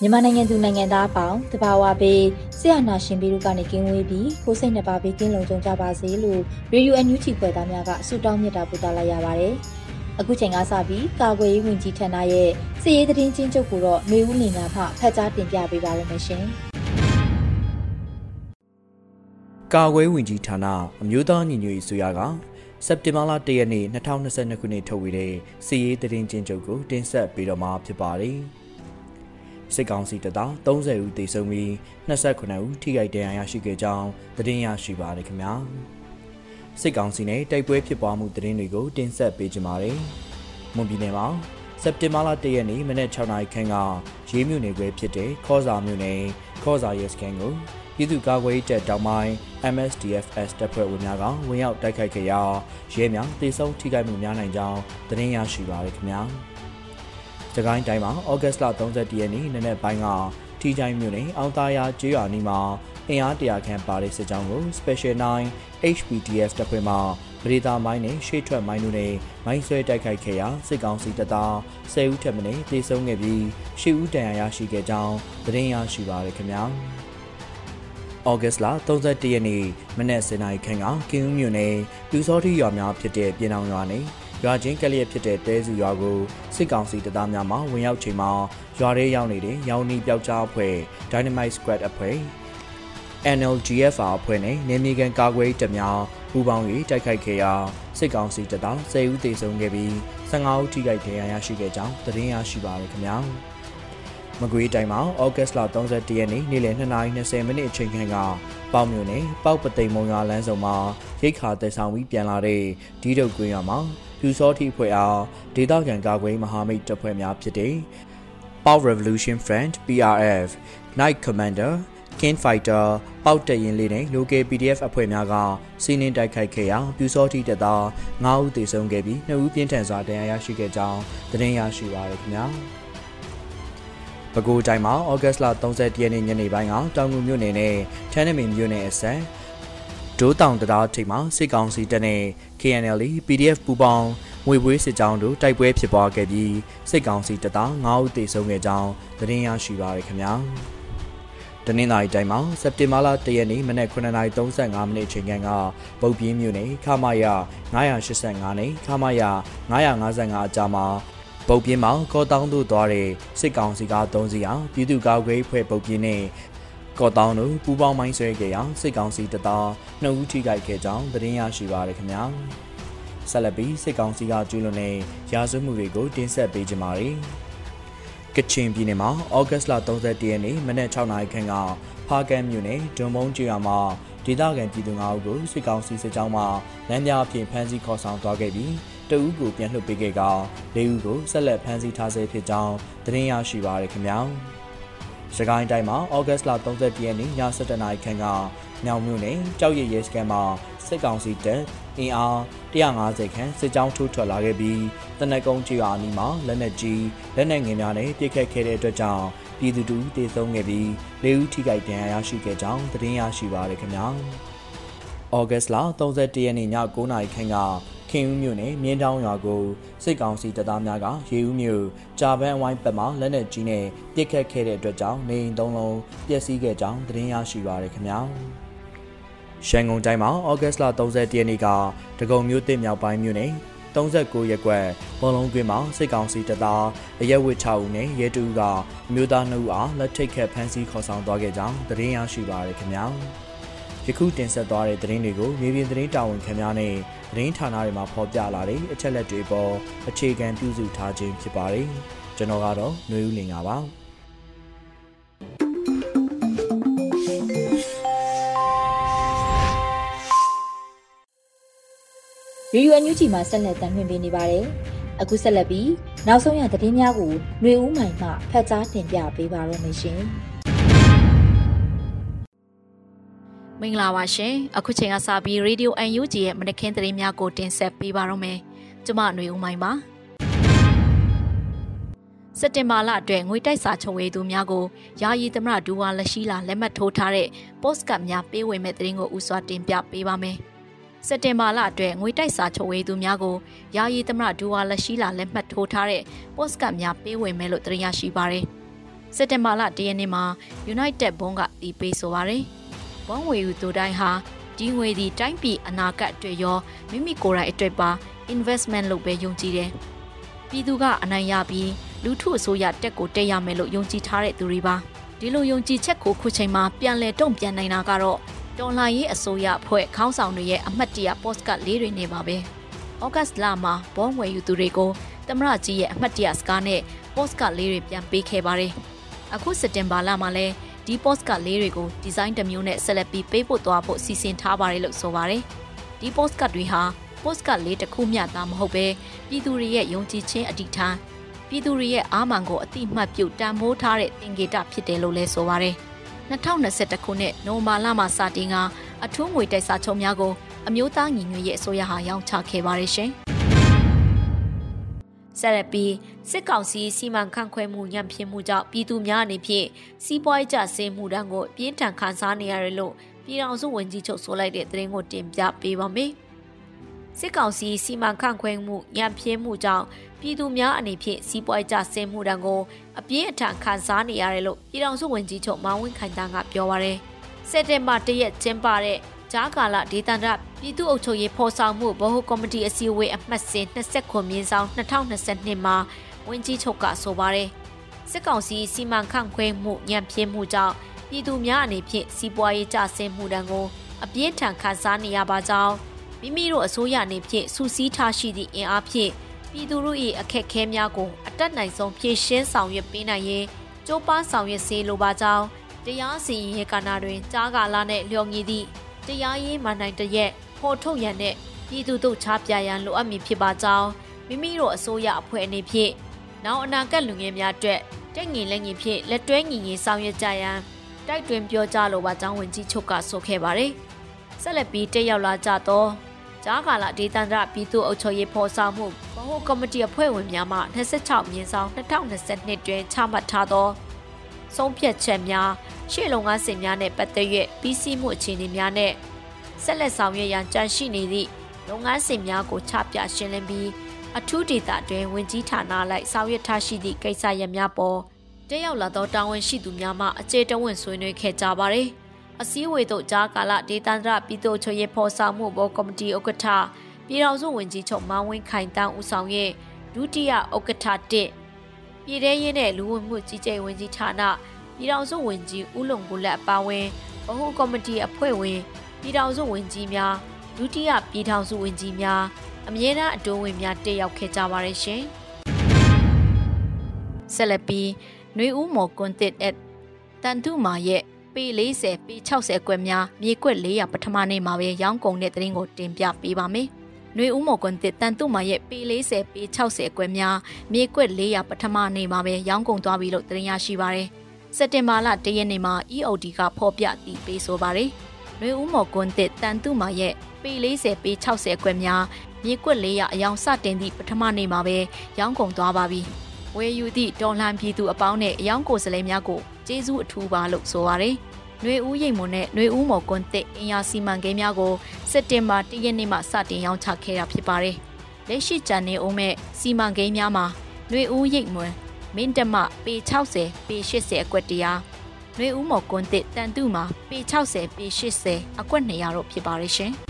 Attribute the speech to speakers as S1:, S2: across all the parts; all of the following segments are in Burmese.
S1: မြန်မာနိုင်ငံသူနိုင်ငံသားအပေါင်းတဘာဝဘေးဆရာနာရှင်ပြီးတို့ကနေကင်းဝေးပြီးကိုစိတ်နှစ်ပါးဘေးကင်းလုံခြုံကြပါစေလို့ရေဒီယိုအန်ယူတီဖွယ်သားများကဆုတောင်းမြတ်တာပို့သလိုက်ရပါတယ်။အခုချိန်ကစပြီးကာကွယ်ရေးဝန်ကြီးဌာနရဲ့စီရေးသတင်းချင်းချုပ်ကိုတော့မျိုးဦးလင်ကမှဖတ်ကြားတင်ပြပေးပါရမရှင်။
S2: ကာကွယ်ဝင်ကြီးဌာနအမျိုးသားညီညွတ်ရေးဆိုရကစက်တင်ဘာလ၁ရက်နေ့2022ခုနှစ်ထုတ်ဝေတဲ့စီရေးသတင်းချင်းချုပ်ကိုတင်ဆက်ပေးတော့မှာဖြစ်ပါတယ်။ စစ်ကောင်စီတပ်သား30ဦးသေဆုံးပြီး29ဦးထိခိုက်ဒဏ်ရာရရှိခဲ့ကြောင်းသတင်းရရှိပါတယ်ခင်ဗျာစစ်ကောင်စီနဲ့တိုက်ပွဲဖြစ်ပွားမှုသတင်းတွေကိုတင်ဆက်ပေးကြပါမယ်မွန်ပြည်နယ်မှာစက်တင်ဘာလ၁ရက်နေ့မနက်6နာရီခန့်ကရေးမြို့နယ်ခွဲဖြစ်တဲ့ခေါစာမြို့နယ်ခေါစာရဲစကန်ကိုပြည်သူ့ကာကွယ်ရေးတပ်တောင်ပိုင်း MSDFS တပ်ဖွဲ့ဝင်များကဝင်ရောက်တိုက်ခိုက်ခဲ့ရာရဲများတေဆုံးထိခိုက်မှုများနိုင်ကြောင်းသတင်းရရှိပါရခင်ဗျာ။။ စကိုင်းတိုင်းမှာဩဂတ်လ31ရက်နေ့နနက်ပိုင်းကထီချိုင်းမြို့နယ်အောင်သားရကျေးရွာနီးမှာအင်အားတရာခန့်ပါတဲ့စစ်ကြောင်းကို Special 9 HPTF တပ်ဖွဲ့မှပရိသာမိုင်းနဲ့ရှေ့ထွက်မိုင်းတို့နဲ့မိုင်းဆွဲတိုက်ခိုက်ခဲ့ရာစစ်ကောင်စီတပ်သား10ဦးထက်မနည်းသေဆုံးခဲ့ပြီး10ဦးဒဏ်ရာရရှိခဲ့ကြောင်းသတင်းရရှိပါရခင်ဗျာ။ဩဂတ်လ31ရက်နေ့မနက်7:00နာရီခန့်ကကင်းဦးမြို့နယ်ပြူစောတိရွာများဖြစ်တဲ့ပြည်အောင်ရွာနယ် ရွာချင်းကလျက်ဖြစ်တဲ့တဲစုရွာကိုစစ်ကောင်စီတပ်သားများမှဝင်ရောက်ချိန်မှာရွာထဲရောက်နေတဲ့ရောင်နီပျောက်ကြားအဖွဲ့ Dynamite Squad အဖွဲ့ NLGFR အဖွဲ့နဲ့နေမြေကန်ကာကွယ်တပ်များပူးပေါင်း၍တိုက်ခိုက်ခဲ့ရာစစ်ကောင်စီတပ်သား10ဦးသေဆုံးခဲ့ပြီး15ဦးထိခိုက်ဒဏ်ရာရရှိခဲ့ကြောင်းသတင်းရရှိပါရခင်ဗျာမကွေးတိုင်းမှာဩဂတ်လ31ရက်နေ့နေ့လယ်2:20မိနစ်အချိန်ခန့်ကပေါက်မြို့နယ်ပေါက်ပသိမ်မုံရွာလမ်းစုံမှာရိတ်ခါတည်ဆောင်ပြီးပြန်လာတဲ့ဒီတုတ်ကွင်းရွာမှာပြူစောတိဖွဲ့အားဒေသခံကာကွယ်မဟာမိတ်တပ်ဖွဲ့များဖြစ်တဲ့ Power Revolution Front PRF Night Commander King Fighter ပေါက်တရင်လေးနဲ့ Local PDF အဖွဲ့များကစီးနင်းတိုက်ခိုက်ခဲ့ရာပြူစောတိတပ်သား9ဦးသေဆုံးခဲ့ပြီး2ဦးပြင်းထန်စွာဒဏ်ရာရရှိခဲ့ကြောင်းသတင်းရရှိပါရခင်ဗျာပဲခူးတိုင်းမှာဩဂတ်လ31ရက်နေ့ညနေပိုင်းကတောင်ငူမြို့နယ်နဲ့ထန်းနမင်မြို့နယ်အစပ် ဒိုးတောင်တရားထိပ်မှာစစ်ကောင်စီတပ်နဲ့ KNL PDF ပူးပေါင်းငွေပွေးစစ်ကြောင်းတို့တိုက်ပွဲဖြစ်ပွားခဲ့ပြီးစစ်ကောင်စီတပ်သား9ဦးသေဆုံးခဲ့ကြောင်းသတင်းရရှိပါရခင်ဗျာ။တနင်္လာရီတိုင်းမှာစက်တင်ဘာလ၁ရက်နေ့မနက်9:35မိနစ်အချိန်ကပုတ်ပြင်းမြို့နယ်ခမာယ985နဲ့ခမာယ955အကြားမှာပုတ်ပြင်းမှာကောတောင်းတို့သွားတဲ့စစ်ကောင်စီက3စီအောင်ပြည်သူ့ကာကွယ်ဖွဲ့ပုတ်ပြင်းနဲ့ ကော့တောင်းတို့ပူပေါင်းမိုင်းဆွဲခဲ့ရာစစ်ကောင်စီတပ်သား2ဦးထိခိုက်ခဲ့ကြောင်းသတင်းရရှိပါရခင်ဗျာဆက်လက်ပြီးစစ်ကောင်စီကကျူးလွန်တဲ့ရာဇဝတ်မှုတွေကိုတင်ဆက်ပေးကြပါမယ်ကချင်ပြည်နယ်မှာဩဂတ်လ31ရက်နေ့မနက်6နာရီခန့်ကဖားကန်မြို့နယ်ဒွန်မုံကျွာမှာဒေသခံပြည်သူ၅ဦးကိုစစ်ကောင်စီစစ်ကြောင်းမှလမ်းများအဖြစ်ဖမ်းဆီးခေါ်ဆောင်သွားခဲ့ပြီးတအူးကိုပြန်လွှတ်ပေးခဲ့က၄ဦးကိုဆက်လက်ဖမ်းဆီးထားဆဲဖြစ်ကြောင်းသတင်းရရှိပါရခင်ဗျာ။ ရခိုင်တိုင်းမှာဩဂတ်လ31ရက်နေ့ည7:00နာရီခန့်ကမြောင်မြို့နယ်ကြောက်ရည်ရဲစခန်းမှာစစ်ကောင်စီတပ်အင်အား150ခန့်စစ်ကြောင်းထိုးထွက်လာခဲ့ပြီးတနက်ကုန်းကျွာအနီးမှာလက်နက်ကြီးလက်နက်ငယ်များနဲ့ပစ်ခတ်ခဲ့တဲ့အတွက်ကြောင့်ပြည်သူတူတေဆုံးခဲ့ပြီး၄ဦးထိခိုက်ဒဏ်ရာရရှိခဲ့ကြောင်းသတင်းရရှိပါရခင်ဗျာ။ဩဂတ်လ31ရက်နေ့ည9:00နာရီခန့်က ခင်ဦးမြို့နယ်မြင်းတောင်ရွာကိုစစ်ကောင်စီတပ်သားများကရေဦးမြို့ကြာပန်းအဝိုင်းပတ်မှလက်နက်ကြီးနဲ့ပစ်ခတ်ခဲ့တဲ့အတွက်ကြောင့်နေအိမ်သုံးလုံးပျက်စီးခဲ့ကြောင်းသတင်းရရှိပါရခင်ဗျာ။ရှန်ကုန်တိုင်းမှာဩဂတ်လ31ရက်နေ့ကဒဂုံမြို့တစ်မြောက်ပိုင်းမြို့နယ်39ရက်ကွက်ဘောလုံးကွင်းမှာစစ်ကောင်စီတပ်သားအရက်ဝစ်6ဦးနဲ့ရဲတူကအမျိုးသား2ဦးအားလက်ထိတ်ခတ်ဖမ်းဆီးခေါ်ဆောင်သွားခဲ့ကြောင်းသတင်းရရှိပါရခင်ဗျာယခုတင်ဆက်သွားတဲ့သတင်းတွေကိုမြေပြင်သတင်းတာဝန်ခံများနဲ့ သတင်းဌာနတွေမှာဖော်ပြလာတဲ့အချက်လက်တွေပေါ်အခြေခံပြုစုထားခြင်းဖြစ်ပါတယ်ကျွန်တော်ကတော့ຫນွေဦးလင်ပါ
S1: ရေယူအန်ယူဂျီမှာဆက်လက်တင်ပြနေပါတယ်။အခုဆက်လက်ပြီးနောက်ဆုံးရသတင်းများကိုຫນွေဦးမိုင်မှဖတ်ကြားတင်ပြပေးပါရမရှင်။
S3: မင်္ဂလာပါရှင်။အခုချိန်ကစပြီး Radio UNG ရဲ့မနက်ခင်းသတင်းများကိုတင်ဆက်ပေးပါရမယ်။ကျွန်မຫນွေဦးမိုင်ပါ။စက်တင်ဘာလအတွင်းငွေတိုက်စာချုပ်ဝေသူများကိုယာယီသမရဒူဝါလက်ရှိလာလက်မှတ်ထိုးထားတဲ့ post ကတ်များပေးဝေမဲ့သတင်းကိုဥစွာတင်ပြပေးပါမယ်။စက်တင်ဘာလအတွက်ငွေတိုက်စာချုပ်ဝေသူများကိုယာယီသမရဒူဝါလက်ရှိလာလက်မှတ်ထိုးထားတဲ့ post ကတ်များပေးဝေမယ်လို့သိရရှိပါရယ်စက်တင်ဘာလ၁ရက်နေ့မှာ United ဘုံကတီးပေးဆိုပါရယ် ဘုံဝေယူသူတိုင်းဟာဒီငွေဒီတိုင်းပြည်အနာဂတ်အတွက်ရောမိမိကိုယ်တိုင်အတွက်ပါ investment လုပ်ပဲယုံကြည်တယ်ပြည်သူကအနိုင်ရပြီးလူထုအစိုးရတက်ကိုတက်ရမယ်လို့ယုံကြည်ထားတဲ့သူတွေပါဒီလိုယုံကြည်ချက်ကိုခုချိန်မှာပြန်လည်တုံ့ပြန်နိုင်တာကတော့တော်လှန်ရေးအစိုးရအဖွဲ့ခေါင်းဆောင်တွေရဲ့အမှတ်တရ post ကလေးတွေနေပါပဲ။ဩဂတ်လမှာဘောငွေယူသူတွေကိုသမရကြီးရဲ့အမှတ်တရစကားနဲ့ post ကလေးတွေပြန်ပေးခဲ့ပါတယ်။အခုစက်တင်ဘာလမှာလဲ ဒီ post ကလေးတွေကိုဒီဇိုင်းတစ်မျိုးနဲ့ဆက်လက်ပြီးပေးပို့သွားဖို့စီစဉ်ထားပါတယ်လို့ဆိုပါတယ်။ဒီ post ကတွေဟာ post ကလေးတစ်ခုမျှသာမဟုတ်ပဲပြည်သူတွေရဲ့ယုံကြည်ခြင်းအတိထားပြည်သူတွေရဲ့အားမှန်ကိုအတိမတ်ပြုတန်ဖိုးထားတဲ့သင်္ကေတဖြစ်တယ်လို့လဲဆိုပါတယ်။2021ခုနှစ်နိုဝင်ဘာလမှာစတင်ကအထူးငွေတိုက်စာချုပ်များကိုအမျိုးသားညီညွတ်ရေးအစိုးရဟာရောင်းချခဲ့ပါတယ်ရှင်။ ဆက်လက်ပြီးစစ်ကောင်စီစီမံခန့်ခွဲမှုညံ့ဖျင်းမှုကြောင့်ပြည်သူများအနေဖြင့်စီးပွားရေးကျဆင်းမှုတန်းကိုပြင်းထန်ခံစားနေရတယ်လို့ပြည်ထောင်စုဝန်ကြီးချုပ်ဆိုလိုက်တဲ့သတင်းကိုတင်ပြပေးပါမယ်။စစ်ကောင်စီစီမံခန့်ခွဲမှုညံ့ဖျင်းမှုကြောင့်ပြည်သူများအနေဖြင့်စီးပွားရေးကျဆင်းမှုတန်းကိုအပြင်းအထန်ခံစားနေရတယ်လို့ပြည်ထောင်စုဝန်ကြီးချုပ်မောင်ဝင်းခိုင်တန်းကပြောပါရယ်စက်တင်ဘာ၁ရက်ကျင်းပတဲ့ ကြားကာလဒေသန္တရပြည်သူ့အုပ်ချုပ်ရေးဖော်ဆောင်မှုဗဟိုကော်မတီအစည်းအဝေးအမှတ်စဉ်20ခုမြင်းဆောင်2022မှာဝန်ကြီးချုပ်ကဆိုပါရယ်စစ်ကောင်စီစီမံခန့်ခွဲမှုညံ့ဖျင်းမှုကြောင့်ပြည်သူများအနေဖြင့်စီးပွားရေးကျဆင်းမှုတန်းကိုအပြင်းထန်ခံစားနေရပါကြောင်းမိမိတို့အစိုးရအနေဖြင့်စူးစီးထားရှိသည့်အင်အားဖြင့်ပြည်သူတို့၏အခက်အခဲများကိုအတက်နိုင်ဆုံးဖြေရှင်းဆောင်ရွက်ပေးနိုင်ရေးကြိုးပမ်းဆောင်ရွက်စေလိုပါကြောင်းတရားစီရင်ရေးကဏ္ဍတွင်ကြားကာလနှင့်လျော်ညီသည့် တရားရေးမှန်နိုင်တရက်ဖော်ထုတ်ရန်နှင့်ပြည်သူတို့ချပြရန်လိုအပ်မည်ဖြစ်ပါကြောင်းမိမိတို့အစိုးရအဖွဲ့အနေဖြင့်နောက်အနာဂတ်လူငယ်များအတွက်တက်ငင်လက်ငင်ဖြင့်လက်တွဲညီညီဆောင်ရွက်ကြရန်တိုက်တွင်ပြောကြားလိုပါကြောင်းဝန်ကြီးချုပ်ကဆိုခဲ့ပါတယ်။ဆက်လက်ပြီးတက်ရောက်လာကြသောကြားကာလဒေသန္တရပြည်သူ့အုပ်ချုပ်ရေးဖော်ဆောင်မှုဗဟိုကော်မတီအဖွဲ့ဝင်များမှ26မြင်းဆောင်2022တွင်ချမှတ်ထားသောဆုံးဖြတ်ချက်များ ရှေ့လုံငန်းစဉ်များနှင့်ပတ်သက်၍ပြီးစီးမှုအခြေအနေများနှင့်ဆက်လက်ဆောင်ရွက်ရန်ကြံရှိနေသည့်လုပ်ငန်းစဉ်များကိုချပြရှင်းလင်းပြီးအထူးဒေသတွင်ဝင်ကြီးဌာနလိုက်ဆောင်ရွက်ထားရှိသည့်ကိစ္စရပ်များပေါ်တက်ရောက်လာသောတာဝန်ရှိသူများမှအခြေတဝင့်ဆွေးနွေးခဲ့ကြပါသည်အစည်းအဝေးသို့ကြားကာလဒေသန္တရပြည်သူ့ချုပ်ရေးဖော်ဆောင်မှုဘောကော်မတီဥက္ကဋ္ဌပြည်ထောင်စုဝန်ကြီးချုပ်မောင်ဝင်းခိုင်တန်းဦးဆောင်ရဲ့ဒုတိယဥက္ကဋ္ဌ1ပြည်ထရေးနဲ့လူဝင်မှုကြီးကြပ်ဝန်ကြီးဌာန ပြည်ထောင်စုဝန်ကြီးဦးလုံကိုလက်အပါဝင်ဗဟုကော်မတီအဖွဲ့ဝင်ပြည်ထောင်စုဝန်ကြီးများဒုတိယပြည်ထောင်စုဝန်ကြီးများအမြဲတမ်းအတိုးဝင်များတက်ရောက်ခဲ့ကြပါတယ်ရှင်ဆက်လက်ပြီးနှွေဦးမော်ကွန်တစ်အက်တန်တူမာရဲ့ပေ40ပေ60ကွက်များမြေကွက်400ပထမနေ့မှာပဲရောင်းကုန်တဲ့သတင်းကိုတင်ပြပေးပါမယ်။နှွေဦးမော်ကွန်တစ်တန်တုမာရဲ့ပေ40ပေ60ကွက်များမြေကွက်400ပထမနေ့မှာပဲရောင်းကုန်သွားပြီလို့သတင်းရရှိပါရယ်။ စက်တင်ဘာလ1ရက်နေ့မှာ EOD ကဖော်ပြတည်ပေးဆိုပါရယ်။နှွေဦးမော်ကွန်တစ်တန်တုမာရဲ့ပေ40ပေ60ကွက်များမြေကွက်400အယောင်စတင်သည့်ပထမနေ့မှာပဲရောင်းကုန်သွားပါပြီ။ဝယ်ယူသည့်တော်လှန်ပြည်သူအပေါင်းနဲ့အယောင်ကိုယ်စားလှယ်များကိုကျေးဇူးအထူးပါလို့ဆိုပါရယ်။နှွေဦးရိတ်မွန်နဲ့နှွေဦးမော်ကွန်တစ်အင်ယာစီမံကိန်းများကိုစက်တင်ဘာ၁ရက်နေ့မှစတင်ရောင်းချခဲ့တာဖြစ်ပါတယ်။လက်ရှိကြံနေအောင်မဲ့စီမံကိန်းများမှာနှွေဦးရိတ်မွန် မင်းတမပေ60ပေ80အကွက်တရားနှွေဦးမော်ကွန်တစ်တန်တုမှာပေ60ပေ80အကွက်200တော့ဖြစ်ပါတယ်ရှင်။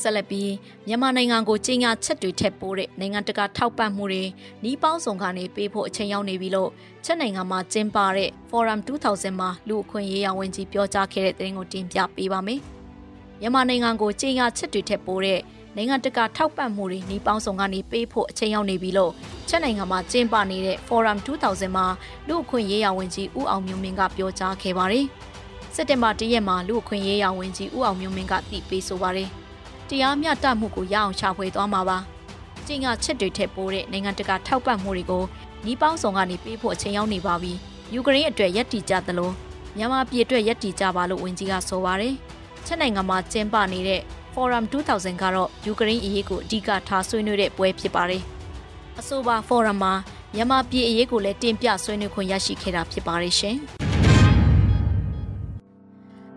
S3: စဆက်လက်ပြီးမြန်မာနိုင်ငံကိုကြီးညာချက်တွေထက်ပိုးတဲ့နိုင်ငံတကာထောက်ပံ့မှုတွေနီးပေါင်းစုံကနေပေးဖို့အချိန်ရောက်နေပြီလို့ချက်နိုင်ငံမှာကျင်းပတဲ့ Forum 2000မှာလူအခွင့်ရေးရဝန်ကြီးပြောကြားခဲ့တဲ့သတင်းကိုတင်ပြပေးပါမယ်။မြန်မာနိုင်ငံကိုကြီးညာချက်တွေထက်ပိုးတဲ့ နိုင်ငံတကာထောက်ပံ့မှုတွေနီးပေါင်းစုံကနေပေးဖို့အချိန်ရောက်နေပြီလို့ချက်နိုင်ငံမှာကျင်းပနေတဲ့ Forum 2000မှာလူအခွင့်ရေးရဝန်ကြီးဦးအောင်မျိုးမင်းကပြောကြားခဲ့ပါတယ်။စက်တင်ဘာ၁ရက်မှာလူအခွင့်ရေးရဝန်ကြီးဦးအောင်မျိုးမင်းကတည်ပေးဆိုပါတယ်။တရားမျှတမှုကိုရအောင်ရှာဖွေသွားမှာပါ။ကျင်းကချက်တွေထက်ပိုးတဲ့နိုင်ငံတကာထောက်ပံ့မှုတွေကိုနီးပေါင်းဆောင်ကနေပေးဖို့အချိန်ရောက်နေပါပြီ။ယူကရိန်းအတွက်ယက်တီကြသလိုမြန်မာပြည်အတွက်ယက်တီကြပါလို့ဝန်ကြီးကဆိုပါတယ်။ချက်နိုင်ငံမှာကျင်းပနေတဲ့ Forum 2000ကတော့ယူကရိန်းအရေးကိုအဓိကထားဆွေးနွေးတဲ့ပွဲဖြစ်ပါတယ်။အဆိုပါ Forum မှာမြန်မာပြည်အရေးကိုလည်းတင်ပြဆွေးနွေးခွင့်ရရှိခဲ့တာဖြစ်ပါတယ်ရှင်။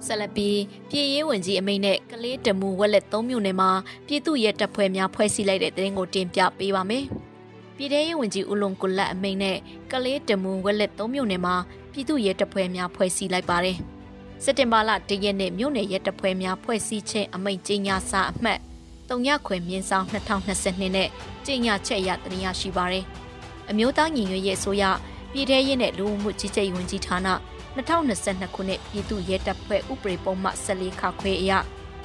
S3: ဆက်လက်ပြီးပြည်ရေးဝင်ကြီးအမိန့်နဲ့ကလေးတမူဝက်လက်၃မြို့နယ်မှာပြည်သူ့ရဲတပ်ဖွဲ့များဖွဲ့စည်းလိုက်တဲ့တဲ့ရင်ကိုတင်ပြပေးပါမယ်။ပြည်ထောင်ရေးဝင်ကြီးဦးလုံကိုလက်အမိန့်နဲ့ကလေးတမူဝက်လက်၃မြို့နယ်မှာပြည်သူ့ရဲတပ်ဖွဲ့များဖွဲ့စည်းလိုက်ပါတယ်။ စက်တင်ဘာလ၁ရက်နေ့မြို့နယ်ရဲတပ်ဖွဲ့များဖွဲ့စည်းခြင်းအမိန့်ကြေညာစာအမှတ်တုံညခွေမြင်းဆောင်2022နဲ့ကြေညာချက်အရတင်ရရှိပါတယ်။အမျိုးသားညီညွတ်ရေးအစိုးရပြည်ထရေးနဲ့လူမှုကြီးကြပ်ရေးဝန်ကြီးဌာန2022ခုနှစ်ပြည်သူ့ရဲတပ်ဖွဲ့ဥပဒေပုံမှ14ခခွေအရ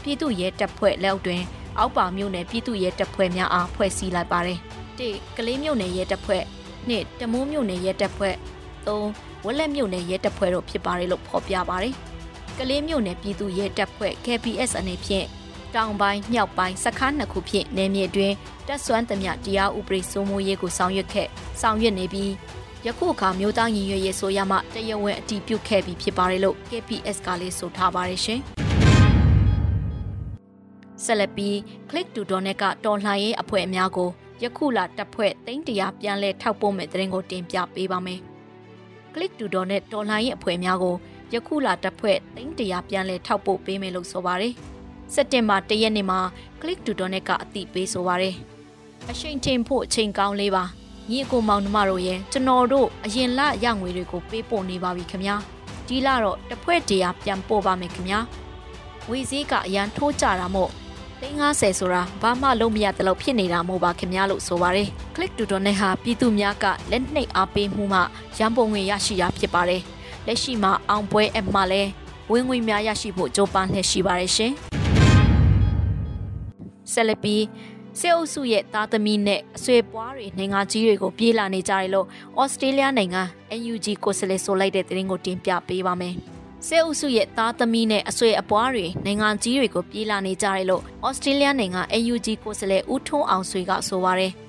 S3: ပြည်သူ့ရဲတပ်ဖွဲ့လက်အောက်တွင်အောက်ပါမြို့နယ်ပြည်သူ့ရဲတပ်ဖွဲ့များအားဖွဲ့စည်းလိုက်ပါတယ်။၁ကလေးမြို့နယ်ရဲတပ်ဖွဲ့၂တမိုးမြို့နယ်ရဲတပ်ဖွဲ့၃ဝက်လက်မြို့နယ်ရဲတပ်ဖွဲ့တို့ဖြစ်ပါတယ်လို့ဖော်ပြပါတယ်။ ကလေးမြို့နယ်ပြည်သူ့ရဲတပ်ဖွဲ့ KPS အနေဖြင့်တောင်ပိုင်းမြောက်ပိုင်းစခန်းနှစ်ခုဖြင့်နယ်မြေတွင်တပ်ဆွမ်းသမျှတရားဥပဒေစိုးမိုးရေးကိုဆောင်ရွက်ခဲ့ဆောင်ရွက်နေပြီးယခုအခါမျိုးသားညီညွတ်ရေးဆိုရမှတရားဝင်အတည်ပြုခဲ့ပြီးဖြစ်ပါတယ်လို့ KPS ကလေးဆိုထားပါတယ်ရှင်။ဆက်လက်ပြီး Click to Donate ကတော်လှန်ရေးအဖွဲ့အများကိုယခုလတပ်ဖွဲ့သိန်းတရာပြန်လဲထောက်ပို့မဲ့တဲ့ရင်ကိုတင်ပြပေးပါမယ်။ Click to Donate တော်လှန်ရေးအဖွဲ့အများကို ယခုလတပ်ဖွဲ့သိန်းတရာပြန်လဲထောက်ပို့ပေးမယ်လို့ဆိုပါတယ်။စက်တင်ဘာ၁ရက်နေ့မှာ Click to Donate ကအသိပေးဆိုပါတယ်။အချိန်ချင်းဖို့အချိန်ကောင်းလေးပါ။ညီအကိုမောင်နှမတို့ရဲ့ကျွန်တော်တို့အရင်လရငွေတွေကိုပေးပို့နေပါပြီခင်ဗျာဒီလတော့တစ်ဖွဲ့တရာပြန်ပို့ပါမယ်ခင်ဗျာဝေစည်းကအရန်ထိုးကြတာမို့350ဆိုတာဘာမှလုံးမရတဲ့လို့ဖြစ်နေတာမို့ပါခင်ဗျာလို့ဆိုပါတယ် click to donate ဟာပြည်သူများကလက်နှိပ်အားပေးမှုမှရန်ပုံငွေရရှိတာဖြစ်ပါတယ် လက်ရှိမှာအောင်ပွဲအမှလည်းဝင်ငွေများရရှိဖို့ကြိုးပမ်းနေရှိပါတယ်ရှင်ဆက်လက်ပြီးစစ်အုပ်စုရဲ့သားသမီးနဲ့အဆွေပွားတွေနိုင်ငံကြီးတွေကိုပြေးလာနေကြတယ်လို့ဩစတြေးလျနိုင်ငံ NUG ကိုစလဲဆိုလိုက်တဲ့သတင်းကိုတင်ပြပေးပါမယ်။စစ်အုပ်စုရဲ့သားသမီးနဲ့အဆွေအပွားတွေနိုင်ငံကြီးတွေကိုပြေးလာနေကြတယ်လို့ဩစတြေးလျနိုင်ငံ NUG ကိုစလဲဦးထွန်းအောင်ဆွေကဆိုပါရယ်။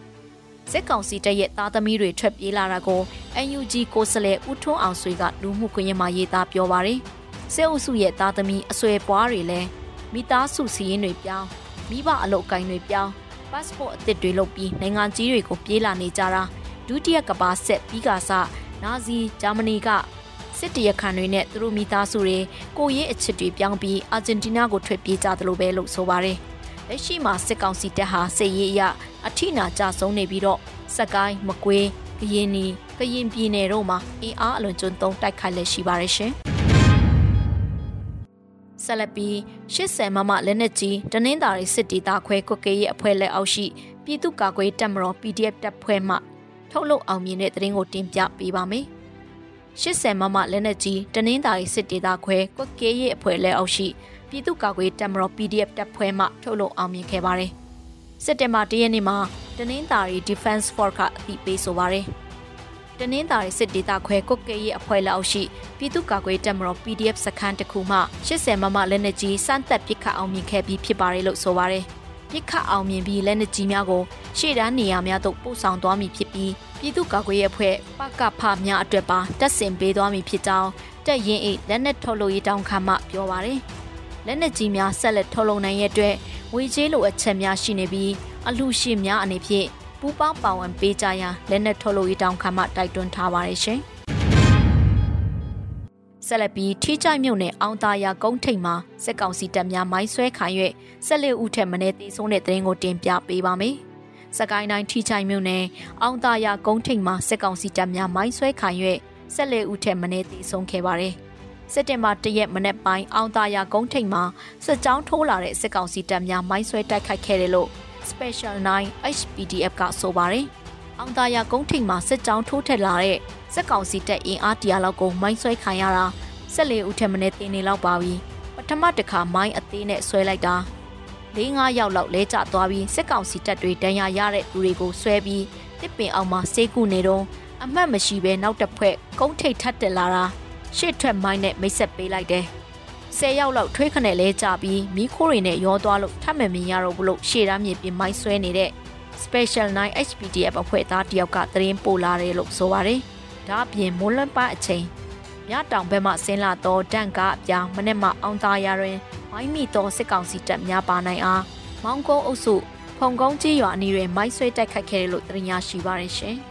S3: စစ်ကောင်စီတပ်ရဲ့သားသမီးတွေထွက်ပြေးလာတာကို NUG ကိုစလဲဦးထွန်းအောင်ဆွေကလူမှုကွန်ရက်မှာရေးသားပြောပါရယ်။စစ်အုပ်စုရဲ့သားသမီးအဆွေပွားတွေလည်းမိသားစုစီးရင်တွေပြောင်းမိဘအလုပ်ကိုင်းတွေပြောင်း passport အသစ်တွေလုပ်ပြီးနိုင်ငံကြီးတွေကိုပြေးလာနေကြတာဒုတိယကဘာဆက်ပြီးကစနာဇီဂျာမနီကစစ်တရခန်တွေနဲ့သူတို့မိသားစုတွေကိုရေးအချစ်တွေပြောင်းပြီးအာဂျင်တီးနားကိုထွက်ပြေးကြသလိုပဲလို့ဆိုပါတယ်။ လက်ရှိမှာစစ်ကောင်စီတပ်ဟာစစ်ရေးအရအထိနာကြဆုံးနေပြီးတော့စက်ကိုင်းမကွေးကရင်နီကရင်ပြည်နယ်တို့မှာအင်အားအလွန်ကျွန်းသုံးတိုက်ခိုက်လက်ရှိပါတယ်ရှင်။ဆက်လက်ပြီး80မမလက်နက်ကြီးတနင်္သာရီစစ်တီသားခွဲကွက်ကရဲ့အဖွဲ့လက်အောက်ရှိပြည်သူ့ကာကွယ်တပ်မတော် PDF တပ်ဖွဲ့မှထုတ်လုပ်အောင်မြင်တဲ့သတင်းကိုတင်ပြပေးပါမယ်။80မမလက်နက်ကြီးတနင်္သာရီစစ်တီသားခွဲကွက်ကရဲ့အဖွဲ့လက်အောက်ရှိ ပြည်သူ့ကာကွယ်တပ်မတော် PDF တပ်ဖွဲ့မှထုတ်လုပ်အောင်မြင်ခဲ့ပါတယ်။စက်တင်ဘာ၁ရက်နေ့မှာတနင်္သာရီ Defense Force ကအသိပေးဆိုပါတယ်။တနင်္သာရီစစ်ဒေသခွဲကုတ်ကဲရဲ့အဖွဲ့လက်အောက်ရှိပြည်သူ့ကာကွယ်တပ်မတော် PDF စခန်းတစ်ခုမှ80မမလက်နက်ကြီးစမ်းသပ်ပစ်ခတ်အောင်မြင်ခဲ့ပြီးဖြစ်ပါတယ်လို့ဆိုပါတယ်။ပစ်ခတ်အောင်မြင်ပြီးလက်နက်ကြီးများကိုရှေ့တန်းနေရာများသို့ပို့ဆောင်သွားမည်ဖြစ်ပြီးပြည်သူ့ကာကွယ်ရေးအဖွဲ့ပကဖများအတွက်ပါတက်ဆင်ပေးသွားမည်ဖြစ်ကြောင်းတက်ရင်အိလက်နက်ထုတ်လို့ရေးတောင်းခံမှပြောပါတယ်။ လက်နက်ကြီးများဆက်လက်ထုတ်လုပ်နိုင်ရဲ့အတွက်ဝေချေးလိုအပ်ချက်များရှိနေပြီးအလှရှင်များအနေဖြင့်ပူပေါင်းပါဝင်ပေးကြရန်လက်နက်ထုတ်လို့ရေးတောင်းခံမှတိုက်တွန်းထားပါတယ်ရှင်။ဆက်လက်ပြီးထိကြိုက်မြုပ်နဲ့အောင်သားရကုန်းထိပ်မှာစက်ကောင်စီတပ်များမိုင်းဆွဲခံ၍ဆက်လက်ဦးထက်မနေသေးဆုံးတဲ့တဲ့ရင်ကိုတင်ပြပေးပါမယ်။စကိုင်းတိုင်းထိချိုင်မြို့နယ်အောင်သားရကုန်းထိပ်မှာစက်ကောင်စီတပ်များမိုင်းဆွဲခံ၍ဆက်လက်ဦးထက်မနေသေးဆုံးခဲ့ပါတယ်။ စက်တင်ဘာ၁ရက်မနေ့ပိုင်းအောင်သာယာကုန်းထိပ်မှာစစ်ကြောင်းထိုးလာတဲ့စစ်ကောင်စီတပ်များမိုင်းဆွဲတိုက်ခိုက်ခဲ့တယ်လို့ Special 9 HPDF ကဆိုပါတယ်။အောင်သာယာကုန်းထိပ်မှာစစ်ကြောင်းထိုးထက်လာတဲ့စစ်ကောင်စီတပ်အင်အားတရာလောက်ကိုမိုင်းဆွဲခံရတာ14ဦးထက်မနည်းတင်နေလောက်ပါပြီ။ပထမတစ်ခါမိုင်းအသေးနဲ့ဆွဲလိုက်တာ၄၅ယောက်လောက်လဲကျသွားပြီးစစ်ကောင်စီတပ်တွေတန်းရရတဲ့သူတွေကိုဆွဲပြီးတစ်ပင်အောင်မှာစေးကူနေတော့အမှတ်မရှိဘဲနောက်တစ်ဖွဲ့ကုန်းထိပ်ထပ်တက်လာတာ ရှစ်ထွက်မိုင်းနဲ့မိတ်ဆက်ပေးလိုက်တယ်။ဆယ်ယောက်လောက်ထွေးခနဲ့လဲကြပြီးမီးခိုးတွေနဲ့ရောသွားလို့ထပ်မမြင်ရတော့ဘူးလို့ရှေ့သားမြေပြင်မိုင်းဆွဲနေတဲ့ Special 9 HPDF အဖွဲ့သားတယောက်ကသတင်းပို့လာတယ်လို့ဆိုပါတယ်။ဒါအပြင်မိုးလွန်းပအချိန်မြတောင်ဘက်မှဆင်းလာတော့တန့်ကားအပြားမနေ့မှအောင်သားရတွင်မိုင်းမီတော်စစ်ကောင်စီတပ်များပါနိုင်အားမောင်ကုန်းအုပ်စုဖုံကုန်းကြီးရွာအနီးတွင်မိုင်းဆွဲတိုက်ခိုက်ခဲ့တယ်လို့သတင်းရရှိပါရရှင်။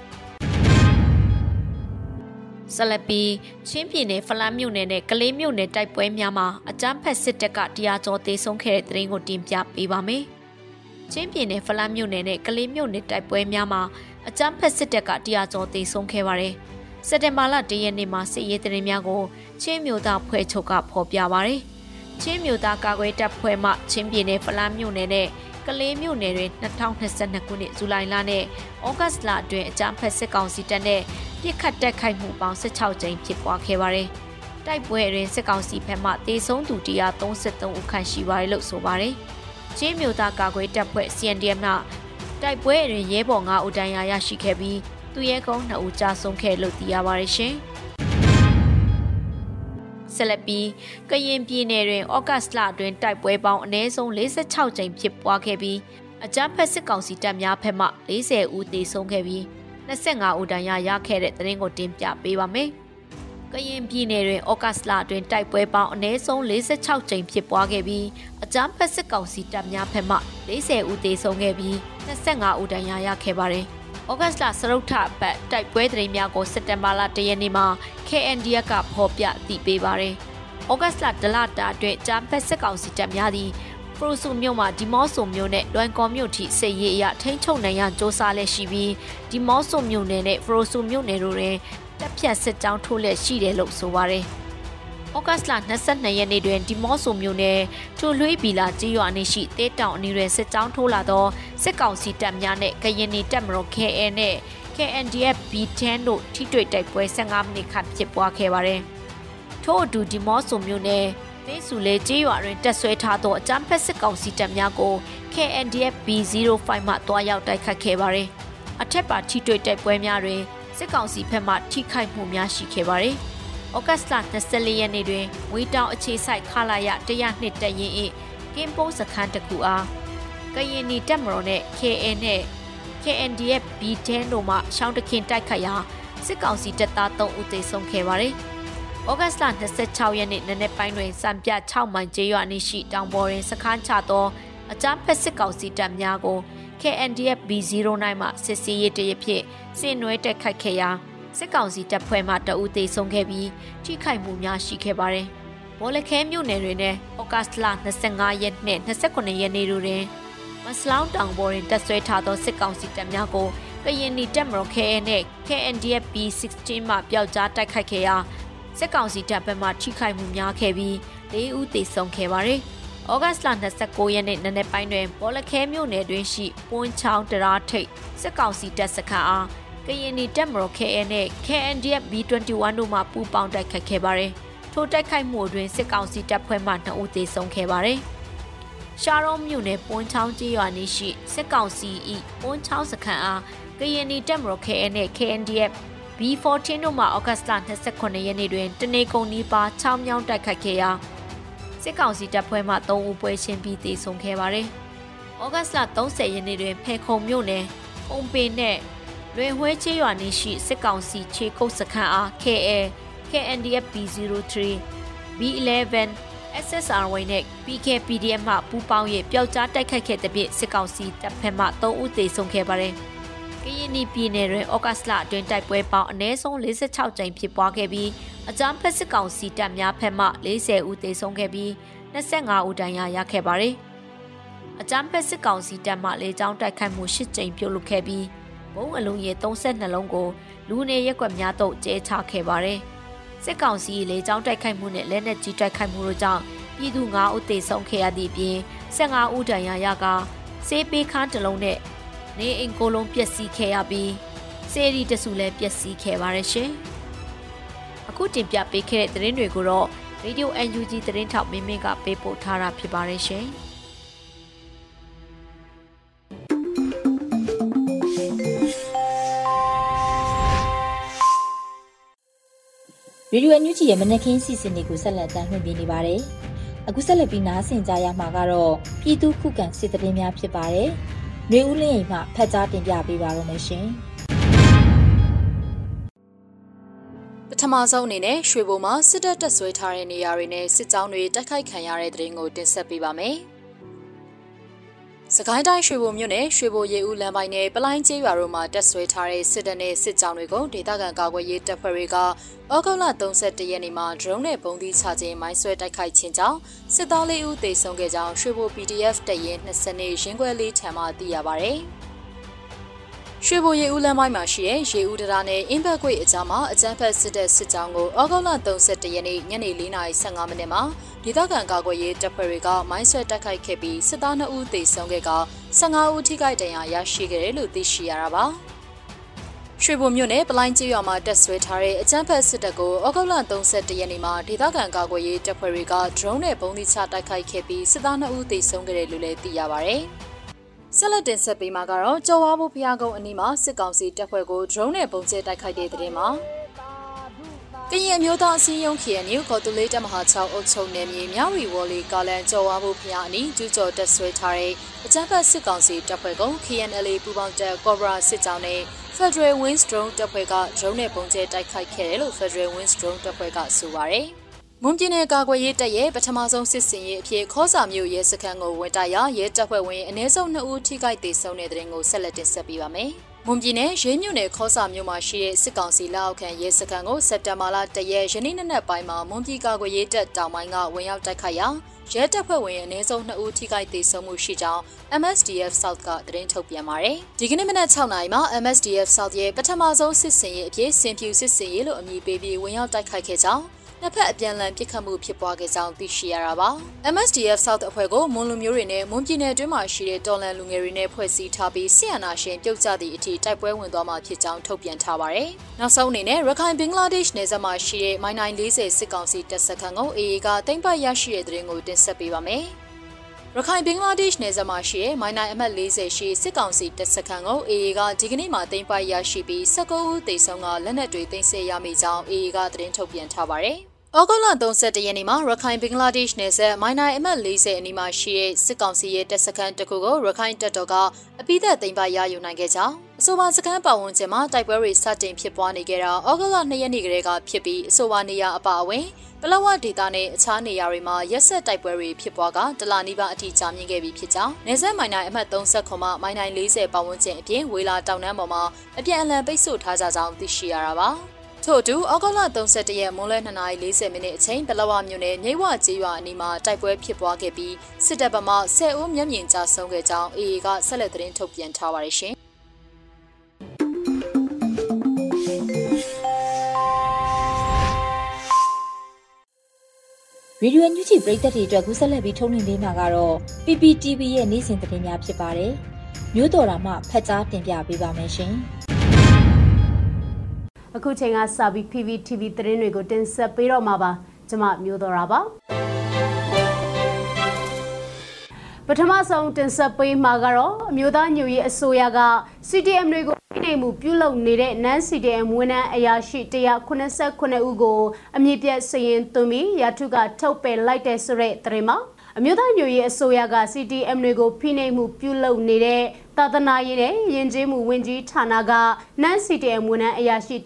S3: ဆလပီချင်းပြည်နယ်ဖလန်းမြို့နယ်နဲ့ကလေးမြို့နယ်တိုက်ပွဲများမှာအကြမ်းဖက်စစ်တပ်ကတရားကျော်သေးဆုံးခဲ့တဲ့တဲ့ရင်ကိုတင်ပြပေးပါမယ်။ချင်းပြည်နယ်ဖလန်းမြို့နယ်နဲ့ကလေးမြို့နယ်တိုက်ပွဲများမှာအကြမ်းဖက်စစ်တပ်ကတရားကျော်သေးဆုံးခဲ့ပါတယ်။စက်တင်ဘာလ၁ရက်နေ့မှာစစ်ရေးတရင်များကိုချင်းမြို့သားဖွဲ့ချုပ်ကဖော်ပြပါတယ်။ချင်းမြို့သားကာကွယ်တပ်ဖွဲ့မှချင်းပြည်နယ်ဖလန်းမြို့နယ်နဲ့ကလေးမြို့နယ်တွင်2022ခုနှစ်ဇူလိုင်လနဲ့ဩဂတ်စ်လအတွင်းအကြမ်းဖက်စစ်ကောင်စီတပ်နဲ့ ပြစ်ခတ်တက်ခိုက်မှုပေါင်း16ကြိမ်ဖြစ်ပွားခဲ့ပါတယ်။တိုက်ပွဲတွင်စစ်ကောင်စီဘက်မှတေဆုံးသူ133ဦးခန့်ရှိပါတယ်လို့ဆိုပါတယ်။ချင်းမြို့သားကာကွယ်တပ်ဖွဲ့ CNDM ကတိုက်ပွဲတွင်ရဲဘော်9ဦးတန်းရာရရှိခဲ့ပြီးသူရဲကုန်း2ဦးကြာဆုံးခဲ့လို့သိရပါတယ်ရှင်။ဆက်လက်ပြီးကရင်ပြည်နယ်တွင်ဩဂတ်စ်လအတွင်းတိုက်ပွဲပေါင်းအနည်းဆုံး46ကြိမ်ဖြစ်ပွားခဲ့ပြီးအကြမ်းဖက်စစ်ကောင်စီတပ်များဖက်မှ40ဦးသေဆုံးခဲ့ပြီး 25ဦးတန်းရရခဲ့တဲ့သတင်းကိုတင်ပြပေးပါမယ်။ကရင်ပြည်နယ်တွင်ဩဂတ်စ်လအတွင်းတိုက်ပွဲပေါင်းအနည်းဆုံး46ကြိမ်ဖြစ်ပွားခဲ့ပြီးအကြမ်းဖက်စစ်ကောင်စီတပ်များဖက်မှ40ဦးသေဆုံးခဲ့ပြီး25ဦးတန်းရရခဲ့ပါတယ်။ဩဂတ်စ်လစရုတ်ထပတ်တိုက်ပွဲသတင်းများကိုစက်တင်ဘာလ၁ရက်နေ့မှာ KNDF ကဖော်ပြတည်ပေးပါတယ်။ဩဂတ်စ်လဒလတာအတွင်းဂျမ်ဖက်စစ်ကောင်စီတပ်များသည် ဖရိုဆူမြို့မှာဒီမော့ဆိုမြို့နဲ့လွိုင်ကော်မြို့ထိစစ်ရေးအရထိန်းချုပ်နိုင်ရန်စ조사လက်ရှိပြီးဒီမော့ဆိုမြို့နယ်နဲ့ဖရိုဆူမြို့နယ်တို့တွင်တပ်ဖြတ်စစ်ကြောင်းထိုးလက်ရှိတယ်လို့ဆိုပါတယ်။ဩဂတ်လ22ရက်နေ့တွင်ဒီမော့ဆိုမြို့နယ်ထိုလွှေးဘီလာကြီးရွာနေရှိတဲတောင်အနီးတွင်စစ်ကြောင်းထိုးလာသောစစ်ကောင်စီတပ်များနဲ့ကရင်နီတပ်မတော် KA နဲ့ KNDF B10 တို့ထိတွေ့တိုက်ပွဲ15မိနစ်ခန့်ဖြစ်ပွားခဲ့ပါတယ်။ထို့အတူဒီမော့ဆိုမြို့နယ် မင်းစုလေကြီးရွာတွင်တက်ဆွဲထားသောအကြမ်းဖက်စစ်ကောင်စီတပ်များကို KNDF B05 မှတွားရောက်တိုက်ခတ်ခဲ့ပါတယ်။အထက်ပါထိတွေ့တိုက်ပွဲများတွင်စစ်ကောင်စီဘက်မှထိခိုက်မှုများရှိခဲ့ပါတယ်။ဩဂတ်စ်လ24ရက်နေ့တွင်ဝေတောင်အခြေဆိုင်ခလာရ102တက်ရင်၏ကင်းပုံးစခန်းတစ်ခုအားကရင်နီတက်မတော်နဲ့ KN နဲ့ KNDF B10 တို့မှရှောင်းတခင်တိုက်ခတ်ရာစစ်ကောင်စီတပ်သား3ဦးသေဆုံးခဲ့ပါတယ်။ ဩဂတ်စ်လ26ရက်နေ့နနက်ပိုင်းတွင်စံပြ6မိုင်ကျေးရွာနေရှိတောင်ပေါ်တွင်စခန်းချသောအကြမ်းဖက်စစ်ကောင်စီတပ်များကို KNDF B09 မှစစ်စီးရေးတရဖြစ်စင်နွဲတက်ခတ်ခဲ့ရာစစ်ကောင်စီတပ်ဖွဲ့မှတအူးသေးဆုံးခဲ့ပြီးထိခိုက်မှုများရှိခဲ့ပါတယ်။ဘောလခဲမြို့နယ်တွင်လည်းဩဂတ်စ်လ25ရက်နဲ့29ရက်နေ့တို့တွင်မစလောင်းတောင်ပေါ်တွင်တပ်ဆွဲထားသောစစ်ကောင်စီတပ်များကိုကရင်နီတပ်မတော် KA နဲ့ KNDF B16 မှပျောက်ကြားတိုက်ခိုက်ခဲ့ရာ စစ်ကောင်စီတပ်ဘက်မှထိခိုက်မှုများခဲ့ပြီး၄ဦးသေဆုံးခဲ့ပါတယ်။ဩဂတ်စ်လ29ရက်နေ့နနက်ပိုင်းတွင်ဘောလခဲမြို့နယ်တွင်ရှိပွန်းချောင်းတရာထိပ်စစ်ကောင်စီတပ်စခန်းအားကရင်နီတက်မတော် KN နဲ့ KNDF B21 တို့မှပူးပေါင်းတိုက်ခတ်ခဲ့ပါတယ်။ထိုတိုက်ခိုက်မှုတွင်စစ်ကောင်စီတပ်ဖွဲ့မှ2ဦးသေဆုံးခဲ့ပါတယ်။ရှာရုံးမြို့နယ်ပွန်းချောင်းကျေးရွာနေရှိစစ်ကောင်စီ၏ပွန်းချောင်းစခန်းအားကရင်နီတက်မတော် KN နဲ့ KNDF B14 တို့မှဩဂတ်စ်လ29ရက်နေ့တွင်တနေကုန်နီးပါးချောင်းမြောင်းတိုက်ခတ်ခဲ့ရာစစ်ကောင်စီတပ်ဖွဲ့မှ3ဦးပွဲချင်းပြီးသေဆုံးခဲ့ပါတယ်။ဩဂတ်စ်လ30ရက်နေ့တွင်ဖေခုံမြို့နယ်ပုံပင်နဲ့လွင်ဝဲချေးရွာနေရှိစစ်ကောင်စီခြေကုပ်စခန်းအား KA KNDF B03 B11 SSRY နဲ့ PKPDM မှပူးပေါင်း၍ပျောက်ကြားတိုက်ခိုက်ခဲ့တဲ့ပြည့်စစ်ကောင်စီတပ်ဖက်မှ3ဦးသေဆုံးခဲ့ပါတယ်။က ရင်ပြည်နယ်တွင်ဩဂတ်လအတွင်းတိုက်ပွဲပေါင်းအနည်းဆုံး46ကြိမ်ဖြစ်ပွားခဲ့ပြီးအကြမ်းဖက်စစ်ကောင်စီတပ်များဖက်မှ40ဦးသေဆုံးခဲ့ပြီး25ဦးဒဏ်ရာရခဲ့ပါတယ်။အကြမ်းဖက်စစ်ကောင်စီတပ်မှလေကြောင်းတိုက်ခိုက်မှု10ကြိမ်ပြုလုပ်ခဲ့ပြီးဘုံအလုံးရေ32လုံးကိုလူနေရက်ွက်များသို့ကျဲချခဲ့ပါတယ်။စစ်ကောင်စီလေကြောင်းတိုက်ခိုက်မှုနဲ့လက်နက်ကြီးတိုက်ခိုက်မှုတို့ကြောင့်ပြည်သူ9ဦးသေဆုံးခဲ့ရသည့်အပြင်15ဦးဒဏ်ရာရကာစေးပေးခန်းတစ်လုံးနဲ့ နေအိမ်ကိုလုံးပျက်စီးခဲ့ရပြီးစေရီတစုလည်းပျက်စီးခဲ့ပါတယ်ရှင်။အခုတင်ပြပေးခဲ့တဲ့သတင်းတွေကိုတော့ Radio UNG သတင်းထောက်မင်းမင်းကပေးပို့ထားတာဖြစ်ပါတယ်ရှင်။
S1: ရေဒီယိုအန်ယူဂျီရဲ့မနက်ခင်းစီစဉ်တွေကိုဆက်လက်တင်ပြနေပါတယ်။အခုဆက်လက်ပြီးနားဆင်ကြရမှာကတော့ပြည်သူခုခံစစ်တရင်များဖြစ်ပါတယ်။ ရေဦးလင်းအိမ်မှဖတ်ကြားတင်ပြပေးပါရမရှင်။
S4: ပထမဆုံးအနေနဲ့ရွှေဘုံမှာစစ်တပ်တပ်ဆွဲထားတဲ့နေရာတွေနဲ့စစ်ကြောင်းတွေတိုက်ခိုက်ခံရတဲ့တဲ့ရင်ကိုတင်ဆက်ပေးပါမယ်။ စကိုင်းတိုင်းရွှေဘိုမြို့နယ်ရွှေဘိုရေဦးလမ်းပိုင်းနဲ့ပလိုင်းကျေးရွာတို့မှာတက်ဆွဲထားတဲ့စစ်တပ်နဲ့စစ်ကြောင်းတွေကိုဒေသခံကာကွယ်ရေးတပ်ဖွဲ့တွေကဩဂုတ်လ31ရက်နေ့မှာ drone နဲ့ပုံသီးချခြင်းမိုင်းဆွဲတိုက်ခိုက်ခြင်းကြောင့်စစ်သားလေးဦးသေဆုံးခဲ့ကြောင်းရွှေဘို PDF တပ်ရင်း20နှစ်ရင်းခွဲလေးထံမှသိရပါဗျ။ ရွှေဘိုရေဦးလမ်းပိုင်းမှာရှိတဲ့ရေဦးတရားနဲ့အင်းဘက်ကွေအကြားမှာအကြမ်းဖက်စစ်တပ်စစ်ကြောင်းကိုဩဂုတ်လ31ရက်နေ့ညနေ4:15မိနစ်မှာဒေသခံကာကွယ်ရေးတပ်ဖွဲ့တွေကမိုင်းဆွဲတိုက်ခိုက်ခဲ့ပြီးစစ်သား2ဦးသေဆုံးခဲ့က15ဦးထိခိုက်ဒဏ်ရာရရှိခဲ့တယ်လို့သိရှိရတာပါ။ရွှေဘုံမြို့နယ်ပလိုင်းကျေးရွာမှာတက်ဆွဲထားတဲ့အကြမ်းဖက်စစ်တပ်ကိုဩဂုတ်လ31ရက်နေ့မှာဒေသခံကာကွယ်ရေးတပ်ဖွဲ့တွေက drone နဲ့ပုံသီးချတိုက်ခိုက်ခဲ့ပြီးစစ်သား2ဦးသေဆုံးခဲ့တယ်လို့လည်းသိရပါဗျ။ ဆက်လက်တင်ဆက်ပေးမှာကတော့ကြော်ဝါဘူးဖျားကုန်းအနီးမှာစစ်ကောင်စီတပ်ဖွဲ့ကို drone နဲ့ပုံကျဲတိုက်ခိုက်တဲ့တဲ့တင်မှာကရင်မျိုးသားအစည်းအရုံး KNU ခေါ်တူလေးတမဟာ6အုပ်ချုပ်နယ်မြေမြောက်ရီဝေါ်လီကာလန်ကြော်ဝါဘူးဖျားအနီးကျူးကျော်တက်ဆွဲထားတဲ့အကြမ်းဖက်စစ်ကောင်စီတပ်ဖွဲ့က KNLA ပူးပေါင်းတပ် Cobra စစ်ကြောင်းနဲ့ Federal Wings Drone တပ်ဖွဲ့က drone နဲ့ပုံကျဲတိုက်ခိုက်ခဲ့တယ်လို့ Federal Wings Drone တပ်ဖွဲ့ကဆိုပါတယ်။ မွန်ပြည်နယ်ကာကွယ်ရေးတပ်ရဲ့ပထမဆုံးစစ်စင်ရေးအဖြစ်ခေါ်စာမျိုးရဲစခန်းကိုဝင်တိုက်ရာရဲတပ်ဖွဲ့ဝင်အ ਨੇ စုံ2ဦးထိခိုက်ဒေဆုံးတဲ့တဲ့ရင်ကိုဆက်လက်တင်ဆက်ပေးပါမယ်။မွန်ပြည်နယ်ရေးမြို့နယ်ခေါ်စာမြို့မှာရှိတဲ့စစ်ကောင်စီလက်အောက်ခံရဲစခန်းကိုစက်တဘာလတရက်ယနေ့နေ့ပိုင်းမှာမွန်ပြည်ကာကွယ်ရေးတပ်တောင်ပိုင်းကဝင်ရောက်တိုက်ခိုက်ရာရဲတပ်ဖွဲ့ဝင်အနည်းဆုံး2ဦးထိခိုက်ဒေဆုံးမှုရှိကြောင်း MSDF South ကသတင်းထုတ်ပြန်ပါတယ်။ဒီကနေ့မနက်6နာရီမှာ MSDF South ရဲ့ပထမဆုံးစစ်စင်ရေးအဖြစ်စင်ပြူစစ်စင်ရေးလို့အမည်ပေးပြီးဝင်ရောက်တိုက်ခိုက်ခဲ့ကြောင်း နှစ်ဖက်အပြန်အလှန်ပစ်ခတ်မှုဖြစ်ပွားခဲ့ကြောင်းသိရှိရတာပါ။ MSDF South အဖွဲ့ကိုမွန်လူမျိုးတွေနဲ့မွန်ပြည်နယ်တွင်းမှာရှိတဲ့တော်လန်လူငယ်တွေနဲ့ဖွဲ့စည်းထားပြီးဆီယနာရှင်ပြုတ်ကျသည့်အထိတိုက်ပွဲဝင်သွားမှာဖြစ်ကြောင်းထုတ်ပြန်ထားပါတယ်။နောက်ဆုံးအနေနဲ့ရခိုင်ဘင်္ဂလားဒေ့ရှ်နယ်စပ်မှာရှိတဲ့မိုင်နိုင်40စစ်ကောင်စီတပ်စခန်းကို AA ကတင်ပတ်ရရှိတဲ့တဲ့ရင်ကိုတင်ဆက်ပေးပါမယ်။ရခိုင်ဘင်္ဂလားဒေ့ရှ်နယ်စပ်မှာရှိတဲ့မိုင်နိုင်အမှတ်40ရှိစစ်ကောင်စီတပ်စခန်းကို AA ကဒီကနေ့မှတင်ပိုက်ရရှိပြီး19ဦးသေဆုံးကလက်နက်တွေတင်ဆက်ရမိကြောင်း AA ကသတင်းထုတ်ပြန်ထားပါတယ်။ ဩဂုတ်လ31ရက်နေ့မှာရခိုင်ဘင်္ဂလားဒေ့ရှ်နယ်စပ်မိုင်းနိုင်အမှတ်40အနီးမှာရှိတဲ့စစ်ကောင်စီရဲ့တပ်စခန်းတစ်ခုကိုရခိုင်တပ်တော်ကအပိသက်သိမ်းပိုက်ရယူနိုင်ခဲ့ကြောင်းအဆိုပါစခန်းပတ်ဝန်းကျင်မှာတိုက်ပွဲတွေစတင်ဖြစ်ပွားနေကြတာဩဂုတ်လ2ရက်နေ့ကတည်းကဖြစ်ပြီးအဆိုပါနေရာအပါအဝင်ပလောဝဒေတာနဲ့အခြားနေရာတွေမှာရက်ဆက်တိုက်ပွဲတွေဖြစ်ပွားကတလာနီးပါအထိကြာမြင့်ခဲ့ပြီးဖြစ်ကြောင်းနေဆက်မိုင်နိုင်အမှတ်30ခွန်မှမိုင်နိုင်40ပတ်ဝန်းကျင်အပြင်ဝေလာတောင်တန်းပေါ်မှာအပြန်အလှန်ပိတ်ဆို့ထားကြကြောင်းသိရှိရတာပါ။ ထို့အတူဩဂုတ်လ31ရက်မွန်းလွဲ2:40မိနစ်အချိန်ပလဝမြို့နယ်မြိတ်ဝကျေးရွာအနီးမှာတိုက်ပွဲဖြစ်ပွားခဲ့ပြီးစစ်တပ်ဗမာ10ဦးမျက်မြင်ကြဆုံးခဲ့ကြောင်း AA ကဆက်လက်သတင်းထုတ်ပြန်ထားပါတယ်ရှင်
S1: ရေဒီယိုညူချီပရိသတ်တွေအတွက်ကူးဆက်လက်ပြီးထုတ်လွှင့်ပေးမှာကတော့ PPTV ရဲ့နေ့စဉ်သတင်းများဖြစ်ပါတယ်။မျိုးတော်တာမှဖတ်ကြားတင်ပြပေးပါမယ်ရှင်။
S5: အခုချိန်ကစပြီး PPTV သတင်းတွေကိုတင်ဆက်ပေးတော့မှာပါကျွန်မမျိုးတော်တာပါပထမဆုံးတင်ဆက်ပေးမှာကတော့အမျိုးသားညွရေးအစိုးရက CTM တွေကိုနှိမ်မှုပြုလုပ်နေတဲ့ NaN CTM ဝန်ထမ်းအရာရှိ189ဦးကိုအမြင့်ပြတ်စရင်သွင်းပြီးရာထုကထုတ်ပယ်လိုက်တဲ့ဆိုတဲ့သတင်းမှာအမျိုးသားညွရေးအစိုးရက CTM တွေကိုဖိနှိပ်မှုပြုလုပ်နေတဲ့ သာသနာရေးနဲ့ယဉ်ကျေးမှုဝန်ကြီးဌာနကနန်း CTM ဝန်ထမ်းအရာရှိ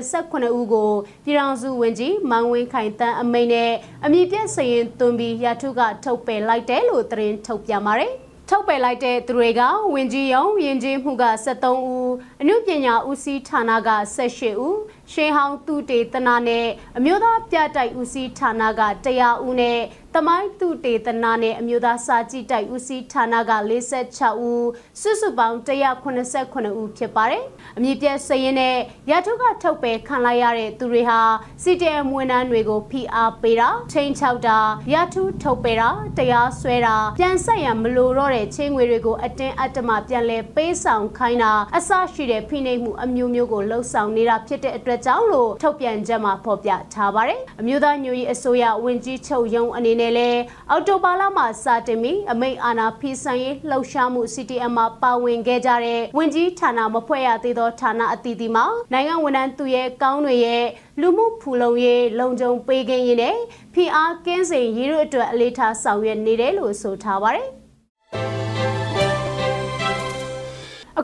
S5: 189ဦးကိုပြည်ထောင်စုဝန်ကြီးမောင်ဝင်းခိုင်တန်းအမိန့်နဲ့အမည်ပြစရင်သွင်းပြီးရာထုကထုတ်ပယ်လိုက်တယ်လို့သတင်းထုတ်ပြန်ပါတယ်ထုတ်ပယ်လိုက်တဲ့သူတွေကဝင်ကြီးယုံယဉ်ကျေးမှုက73ဦးအမှုပညာဦးစီးဌာနက18ဦးရှေးဟောင်းသူတေသနာနဲ့အမျိုးသားပြတိုက်ဦးစီးဌာနက100ဦးနဲ့ တမိုင်းသူတေသနာနဲ့အမျိုးသားစာကြည့်တိုက်ဦးစီးဌာနက46ဦးစုစုပေါင်း189ဦးဖြစ်ပါတယ်။အမည်ပြစရင်နဲ့ရထုကထုတ်ပယ်ခံလိုက်ရတဲ့သူတွေဟာ CTM ဝန်ထမ်းတွေကိုဖိအားပေးတာချိန်ချောက်တာရထုထုတ်ပယ်တာတရားစွဲတာပြန်ဆက်ရန်မလိုတော့တဲ့ချင်းငွေတွေကိုအတင်းအတ္တမပြန်လဲပေးဆောင်ခိုင်းတာအဆရှိတဲ့ဖိနှိပ်မှုအမျိုးမျိုးကိုလှုပ်ဆောင်နေတာဖြစ်တဲ့အတွက်ကြောင့်လို့ထုတ်ပြန်ချက်မှာဖော်ပြထားပါတယ်။အမျိုးသားညွရေးအစိုးရဝန်ကြီးချုပ်ရုံးအနေနဲ့လည်းအော်တိုဘာလမှာစတင်ပြီးအမိတ်အာဏာဖီဆန်ရေးလှုပ်ရှားမှု CTM မှာပါဝင်ခဲ့ကြတဲ့ဝန်ကြီးဌာနမဖွဲ့ရသေးသောဌာနအသီးသီးမှာနိုင်ငံဝန်ထမ်းသူရဲ့ကောင်းတွေရဲ့လူမှုဖူလုံရေးလုံခြုံပေးခြင်းရေးနဲ့ PR ကင်းစင်ရေးတို့အတွက်အလေးထားဆောင်ရွက်နေတယ်လို့ဆိုထားပါတယ်။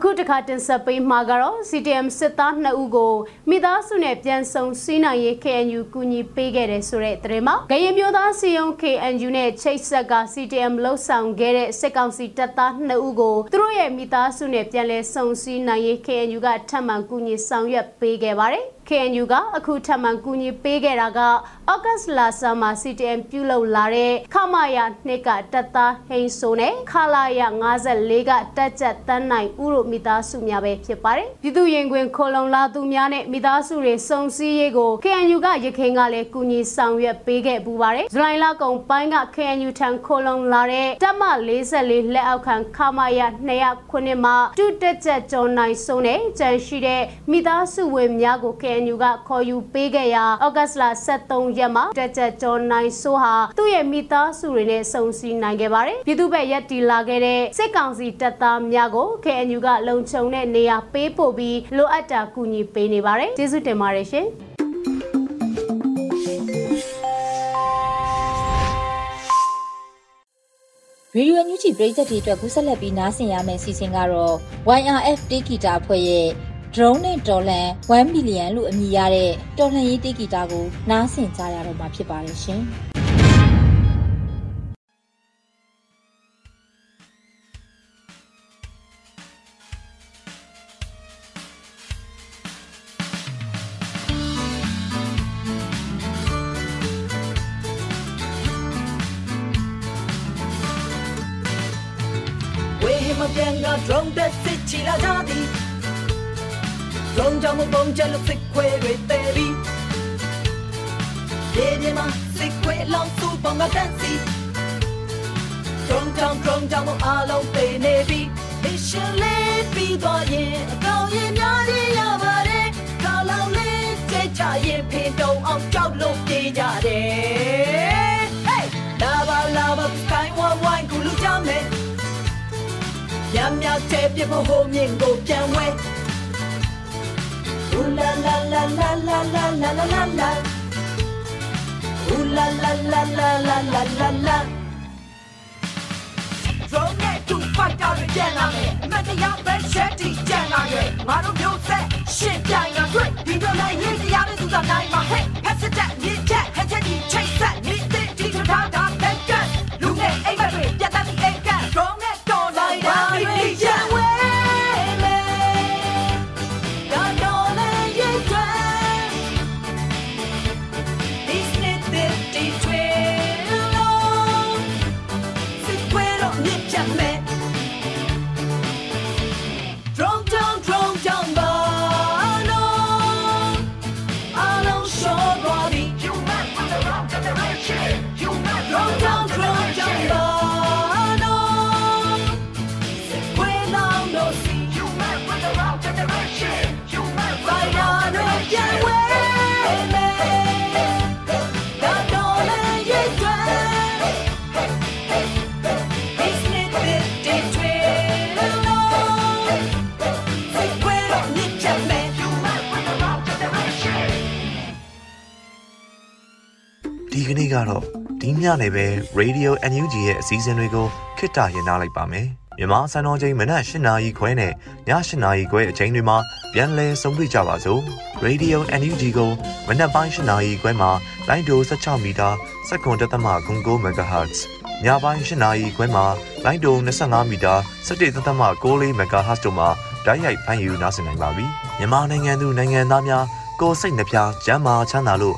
S5: အခုတခါတင်ဆက်ပေးမှာကတော့ CTM စစ်သား2ဦးကိုမိသားစုနဲ့ပြန်ဆုံစီးနိုင်ရေး KNU ကူညီပေးခဲ့တယ်ဆိုတဲ့သတင်းမှာဂရင်မျိုးသားစီယုံ KNU နဲ့ချိတ်ဆက်က CTM လှုပ်ဆောင်ခဲ့တဲ့စစ်ကောင်စီတပ်သား2ဦးကိုသူတို့ရဲ့မိသားစုနဲ့ပြန်လည်ဆုံစည်းနိုင်ရေး KNU ကထပ်မံကူညီဆောင်ရွက်ပေးခဲ့ပါတယ်။ KNU ကအခုထပ်မံကူညီပေးခဲ့တာကဩဂတ်လဆာမှာ CTM ပြုလုပ်လာတဲ့ခမာယာနှစ်ကတပ်သားဟိန်ဆိုနဲ့ခလာယာ54ကတပ်ချက်တန်းနိုင်ဥရိုမိသားစုများပဲဖြစ်ပါတယ်။ပြည်သူရင်ခွင်ခိုလုံလာသူများနဲ့မိသားစုတွေစုံစည်းရေးကို KNU ကရခိုင်ကလည်းကူညီဆောင်ရွက်ပေးခဲ့ပူပါတယ်။ဇူလိုင်လကုန်ပိုင်းက KNU ထံခိုလုံလာတဲ့တပ်မ44လက်အောက်ခံခမာယာ209မှာတူတက်ချက်ကျော်နိုင်စုံနဲ့ကြံရှိတဲ့မိသားစုဝင်များကို KNU KNU ကခေါ်ယူပေးခဲ့ရာဩဂတ်လ23ရက်မှာတက်ချက်ကျော်နိုင်ဆိုးဟာသူ့ရဲ့မိသားစုတွေနဲ့စုံစည်းနိုင်ခဲ့ပါတယ်ပြည်သူ့ဘက်ရက်တီလာခဲ့တဲ့စစ်ကောင်စီတပ်သားများကို KNU ကလုံခြုံတဲ့နေရာပေးပို့ပြီးလိုအပ်တာကူညီပေးနေပါတယ်ကျေးဇူးတင်ပါတယ်ရှင်
S1: ရေဒီယိုညူချီပရိသတ်တွေအတွက်ကူးဆက်လက်ပြီးနားဆင်ရမယ့်စီစဉ်ကတော့ YRF တေးဂီတာအဖွဲ့ရဲ့ drone နဲ့တော်လန်1 million လို့အမည်ရတဲ့တော်လှန်ရေးတေးဂီတာကိုနားဆင်ကြရတော့မှာဖြစ်ပါတယ်ရှင်။
S6: မပြန်က drone တဲ့စစ်ချီ လာကြသည်လုံးကြောင်မပုံချက်လို့စစ်ခွဲတွေတဲပြီးရေမြေမှာစစ်ခွဲလောင်စုပုံကတန်းစီဒုံကြောင်ဒုံကြောင်မအားလုံးပေနေပြီး mission လေးပြီးတော့ရင်အကောင်ရင်များကြီးရပါတယ်ကောင်းလောင်လေးကြိတ်ချရင်ဖေတုံအောင်ကြောက်လို့ပြေးကြတယ် hey လာပါလာပါ sky one one ကူလူကြမယ်ညံ့ညံ့တဲ့ပြဖို့ဟိုမြင့်ကိုပြန်ဝဲ Ooh la la la la la la la la la la. Ooh la la la la la la la la. Drone နဲ့တူဖိုက်တာတွေပြန်လာမယ်အမတ်တရားပဲရှက်တီကြံလာရဲ့ငါတို့မျိုးဆက်ရှင်းပြိုင်ရတွေ့ဒီတော့လိုက်
S7: နေ့ကတော့ဒီညနေပဲ Radio NUG ရဲ့အစည်းအဝေးကိုခਿੱတရနာလိုက်ပါမယ်မြန်မာစံတော်ချိန်မနက်၈နာရီခွဲနဲ့ည၈နာရီခွဲအချိန်တွေမှာပြန်လည်ဆုံးဖြတ်ကြပါစို့ Radio NUG ကိုမနက်ပိုင်း၈နာရီခွဲမှာလိုင်းဒို16မီတာစက္ကန့်တသမ9 MHz ညပိုင်း၈နာရီခွဲမှာလိုင်းဒို25မီတာ17တသမ6 MHz တို့မှာဓာတ်ရိုက်ဖမ်းယူနားဆင်နိုင်ပါပြီမြန်မာနိုင်ငံသူနိုင်ငံသားများကိုယ်စိတ်နှပြချမ်းမာချမ်းသာလို့